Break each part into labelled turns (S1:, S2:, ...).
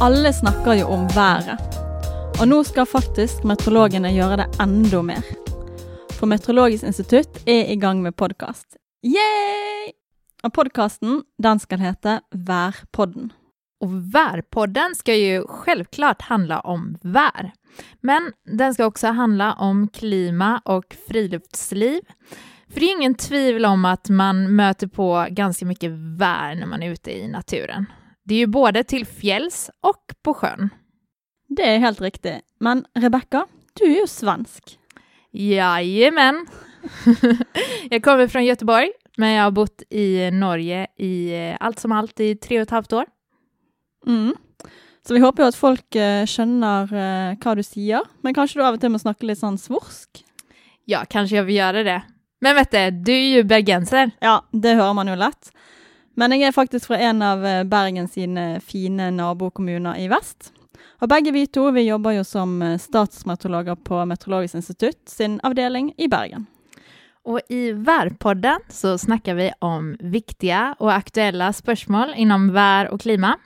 S1: Alle snakker jo om været. Og nå skal faktisk meteorologene gjøre det enda mer. For Meteorologisk institutt er i gang med podkast. Yay! Og podkasten den skal hete Værpodden.
S2: Och Värpodden ska ju självklart handla om vär. Men den ska också handla om klima och friluftsliv. För det är ingen tvivel om att man möter på ganska mycket vär när man är ute i naturen. Det är ju både till fjälls och på sjön.
S1: Det er helt riktig. Men Rebekka, du er jo svensk.
S2: Jajamän! jag kommer från Göteborg, men jag har bott i Norge i eh, allt som allt i tre och ett halvt år.
S1: Mm. Så vi håper jo at folk eh, skjønner eh, hva du sier, men kanskje du av og til må snakke litt sånn svorsk?
S2: Ja, kanske jag vill göra det. Men vet du, du är ju bergenser.
S1: Ja, det hører man jo lett. Men jeg er faktisk fra en av eh, Bergen sine fine nabokommuner i vest. Og begge vi to vi jobber jo som eh, statsmeteorologer på Meteorologisk institutt sin avdeling i Bergen.
S2: Och i Värpodden så snackar vi om viktiga och aktuella spörsmål inom vär och klima.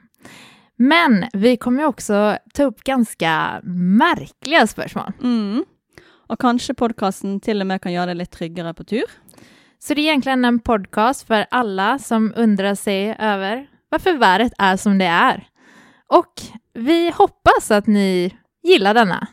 S2: Men vi kommer också ta upp ganska märkliga spörsmål.
S1: Mm. Og kanskje podkasten til og med kan gjøre deg litt tryggere på tur.
S2: Så det är egentligen en podcast för alla som undrar sig över varför värdet är som det är. Och vi hoppas att ni gillar denna.